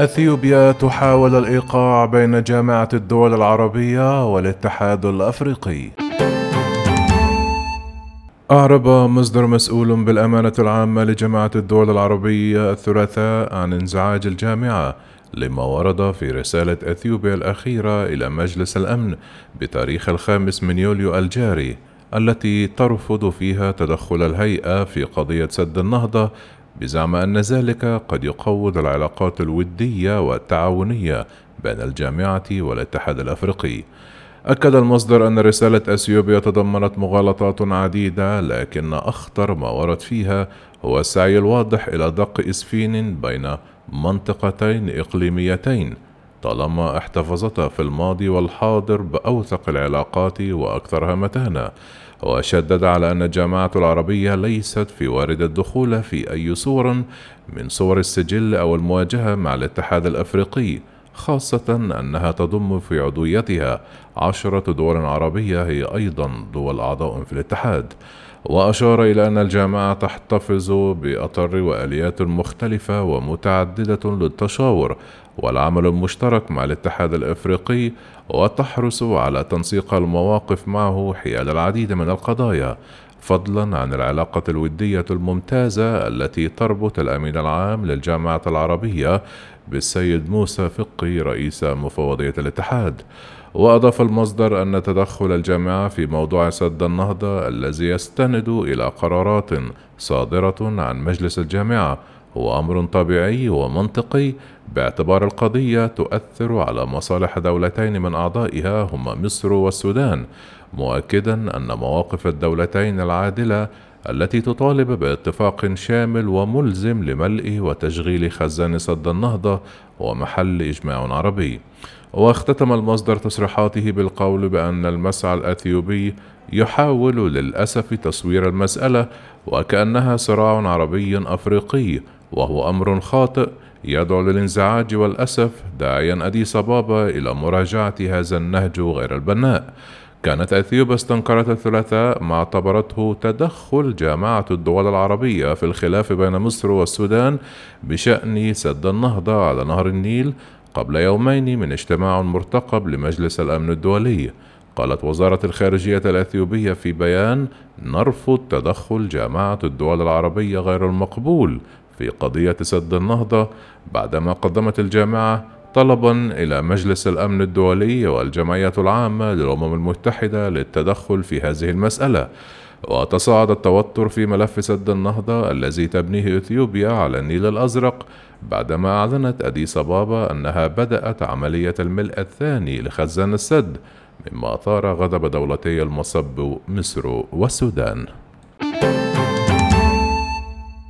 أثيوبيا تحاول الإيقاع بين جامعة الدول العربية والاتحاد الأفريقي. أعرب مصدر مسؤول بالأمانة العامة لجامعة الدول العربية الثلاثاء عن انزعاج الجامعة لما ورد في رسالة أثيوبيا الأخيرة إلى مجلس الأمن بتاريخ الخامس من يوليو الجاري التي ترفض فيها تدخل الهيئة في قضية سد النهضة بزعم أن ذلك قد يقوض العلاقات الودية والتعاونية بين الجامعة والاتحاد الأفريقي. أكد المصدر أن رسالة أثيوبيا تضمنت مغالطات عديدة لكن أخطر ما ورد فيها هو السعي الواضح إلى دق إسفين بين منطقتين إقليميتين طالما احتفظتا في الماضي والحاضر بأوثق العلاقات وأكثرها متانة وشدد على أن الجامعة العربية ليست في وارد الدخول في أي صور من صور السجل أو المواجهة مع الاتحاد الأفريقي خاصة أنها تضم في عضويتها عشرة دول عربية هي أيضا دول أعضاء في الاتحاد. وأشار إلى أن الجامعة تحتفظ بأطر وآليات مختلفة ومتعددة للتشاور والعمل المشترك مع الاتحاد الإفريقي وتحرص على تنسيق المواقف معه حيال العديد من القضايا فضلا عن العلاقة الودية الممتازة التي تربط الأمين العام للجامعة العربية بالسيد موسى فقي رئيس مفوضية الاتحاد. وأضاف المصدر أن تدخل الجامعة في موضوع سد النهضة الذي يستند إلى قرارات صادرة عن مجلس الجامعة هو أمر طبيعي ومنطقي باعتبار القضية تؤثر على مصالح دولتين من أعضائها هما مصر والسودان. مؤكدا أن مواقف الدولتين العادلة التي تطالب باتفاق شامل وملزم لملء وتشغيل خزان سد النهضة ومحل إجماع عربي. واختتم المصدر تصريحاته بالقول بأن المسعى الأثيوبي يحاول للأسف تصوير المسألة وكأنها صراع عربي أفريقي. وهو أمر خاطئ يدعو للانزعاج والأسف داعيا أديس بابا إلى مراجعة هذا النهج غير البناء. كانت أثيوبيا استنكرت الثلاثاء ما اعتبرته تدخل جامعة الدول العربية في الخلاف بين مصر والسودان بشأن سد النهضة على نهر النيل قبل يومين من اجتماع مرتقب لمجلس الأمن الدولي. قالت وزارة الخارجية الأثيوبية في بيان نرفض تدخل جامعة الدول العربية غير المقبول في قضية سد النهضة بعدما قدمت الجامعة طلبا إلى مجلس الأمن الدولي والجمعية العامة للأمم المتحدة للتدخل في هذه المسألة. وتصاعد التوتر في ملف سد النهضة الذي تبنيه إثيوبيا على النيل الأزرق بعدما أعلنت أديس بابا أنها بدأت عملية الملء الثاني لخزان السد مما أثار غضب دولتي المصب مصر والسودان.